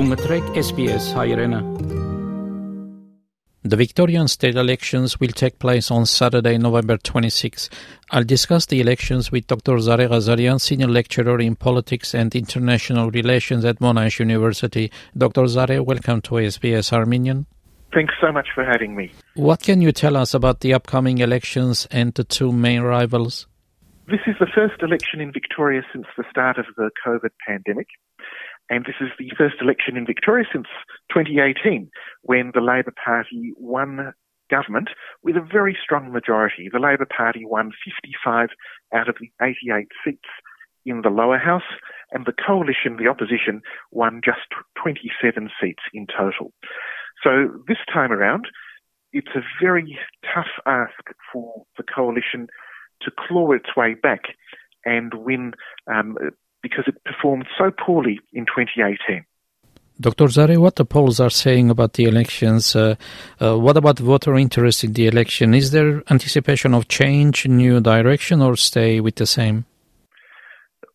SBS The Victorian state elections will take place on Saturday, November 26. I'll discuss the elections with Dr. Zareh Ghazarian, senior lecturer in politics and international relations at Monash University. Dr. Zareh, welcome to SBS Armenian. Thanks so much for having me. What can you tell us about the upcoming elections and the two main rivals? This is the first election in Victoria since the start of the COVID pandemic. And this is the first election in Victoria since 2018 when the Labor Party won government with a very strong majority. The Labor Party won 55 out of the 88 seats in the lower house, and the coalition, the opposition, won just 27 seats in total. So this time around, it's a very tough ask for the coalition to claw its way back and win um, because it performed so poorly in 2018. Dr. Zareh, what the polls are saying about the elections, uh, uh, what about voter interest in the election? Is there anticipation of change, new direction, or stay with the same?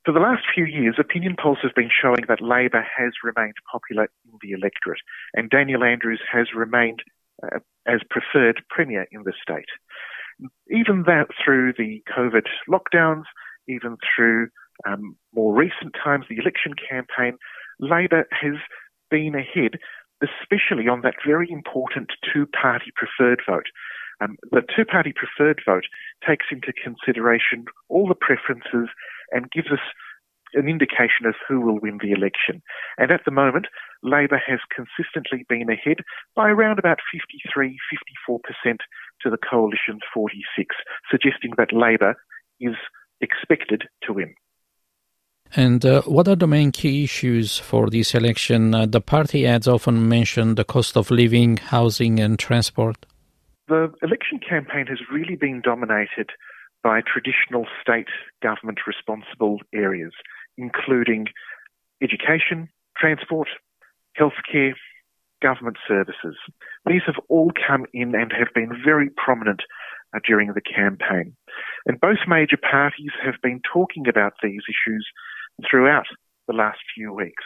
For the last few years, opinion polls have been showing that Labor has remained popular in the electorate, and Daniel Andrews has remained uh, as preferred Premier in the state. Even that through the COVID lockdowns, even through um, more recent times, the election campaign, Labor has been ahead, especially on that very important two party preferred vote. Um, the two party preferred vote takes into consideration all the preferences and gives us an indication of who will win the election. And at the moment, Labor has consistently been ahead by around about 53, 54% to the coalition's 46, suggesting that Labor is expected to win. And uh, what are the main key issues for this election? Uh, the party ads often mention the cost of living, housing, and transport. The election campaign has really been dominated by traditional state government responsible areas, including education, transport, healthcare, government services. These have all come in and have been very prominent uh, during the campaign. And both major parties have been talking about these issues throughout the last few weeks.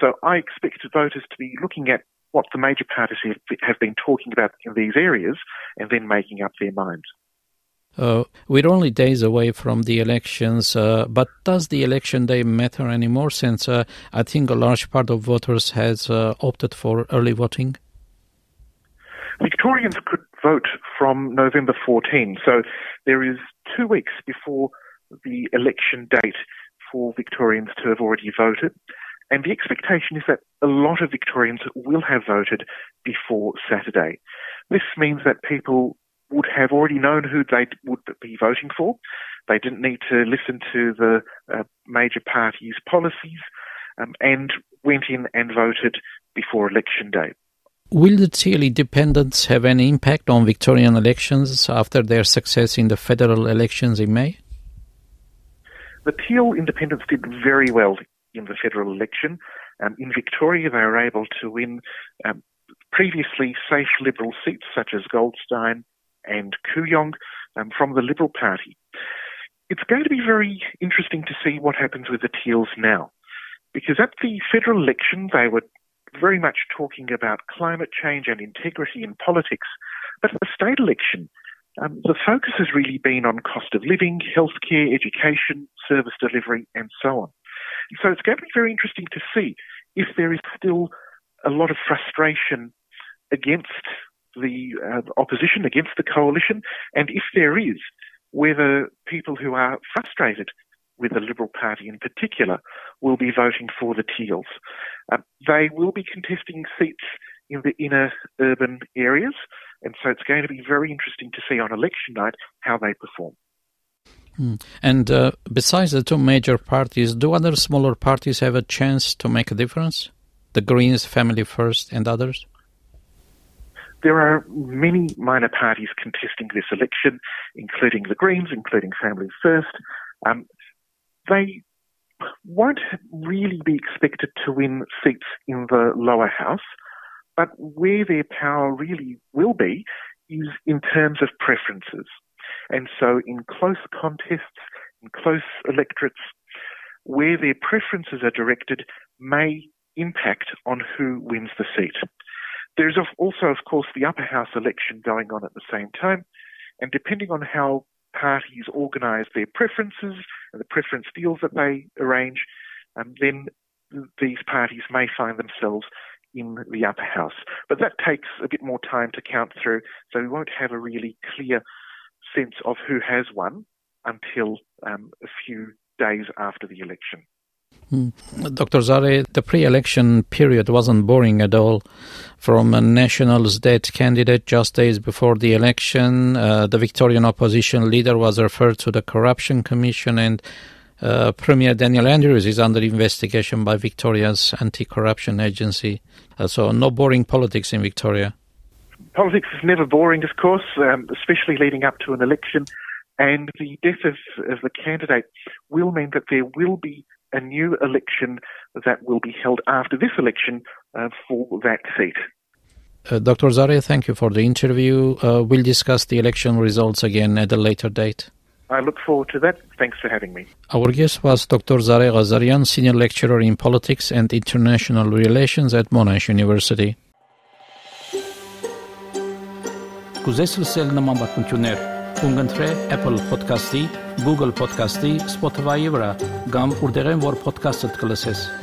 So I expect voters to be looking at what the major parties have been talking about in these areas and then making up their minds. Uh, we're only days away from the elections, uh, but does the election day matter anymore since uh, I think a large part of voters has uh, opted for early voting? Victorians could vote from November 14, so there is two weeks before the election date for Victorians to have already voted. And the expectation is that a lot of Victorians will have voted before Saturday. This means that people would have already known who they would be voting for. They didn't need to listen to the uh, major parties' policies um, and went in and voted before election day. Will the Teal independents have any impact on Victorian elections after their success in the federal elections in May? The Teal independents did very well in the federal election. Um, in Victoria, they were able to win um, previously safe Liberal seats such as Goldstein and Kooyong um, from the Liberal Party. It's going to be very interesting to see what happens with the Teals now, because at the federal election they were very much talking about climate change and integrity in politics, but at the state election, um, the focus has really been on cost of living, healthcare, education, service delivery, and so on. So it's going to be very interesting to see if there is still a lot of frustration against the uh, opposition, against the coalition, and if there is, whether people who are frustrated with the Liberal Party in particular will be voting for the Teals. Uh, they will be contesting seats in the inner urban areas, and so it's going to be very interesting to see on election night how they perform. Mm. And uh, besides the two major parties, do other smaller parties have a chance to make a difference? The Greens, Family First, and others? There are many minor parties contesting this election, including the Greens, including Family First. Um, they won't really be expected to win seats in the lower house, but where their power really will be is in terms of preferences. And so in close contests, in close electorates, where their preferences are directed may impact on who wins the seat. There is also, of course, the upper house election going on at the same time, and depending on how parties organise their preferences and the preference deals that they arrange, um, then these parties may find themselves in the upper house. But that takes a bit more time to count through, so we won't have a really clear sense of who has won until um, a few days after the election. Hmm. Dr. Zareh, the pre election period wasn't boring at all. From a Nationals dead candidate just days before the election, uh, the Victorian opposition leader was referred to the Corruption Commission, and uh, Premier Daniel Andrews is under investigation by Victoria's anti corruption agency. Uh, so, no boring politics in Victoria. Politics is never boring, of course, um, especially leading up to an election. And the death of, of the candidate will mean that there will be a new election that will be held after this election uh, for that seat. Uh, Dr. Zaria, thank you for the interview. Uh, we'll discuss the election results again at a later date. I look forward to that. Thanks for having me. Our guest was Dr. Zare Ghazarian, Senior Lecturer in Politics and International Relations at Monash University. Կուզես լսել նման բանություններ, կընտրե Apple Podcast-ի, Google Podcast-ի, Spotify-ի վրա, կամ որտեղեն որ podcast-ը կլսես։